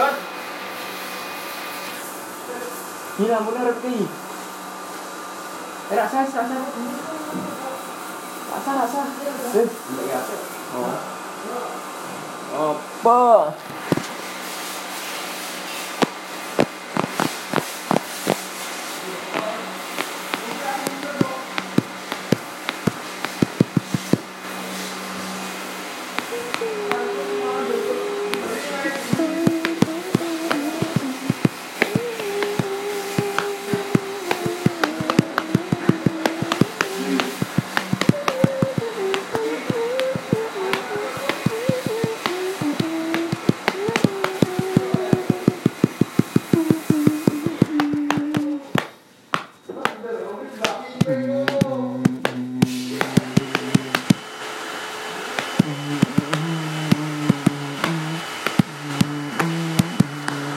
Kan? Gila, bener ngerti. Eh, rasa, rasa. Rasa, rasa. Eh, ya. Oh. Apa? Thank you. Mm-hmm.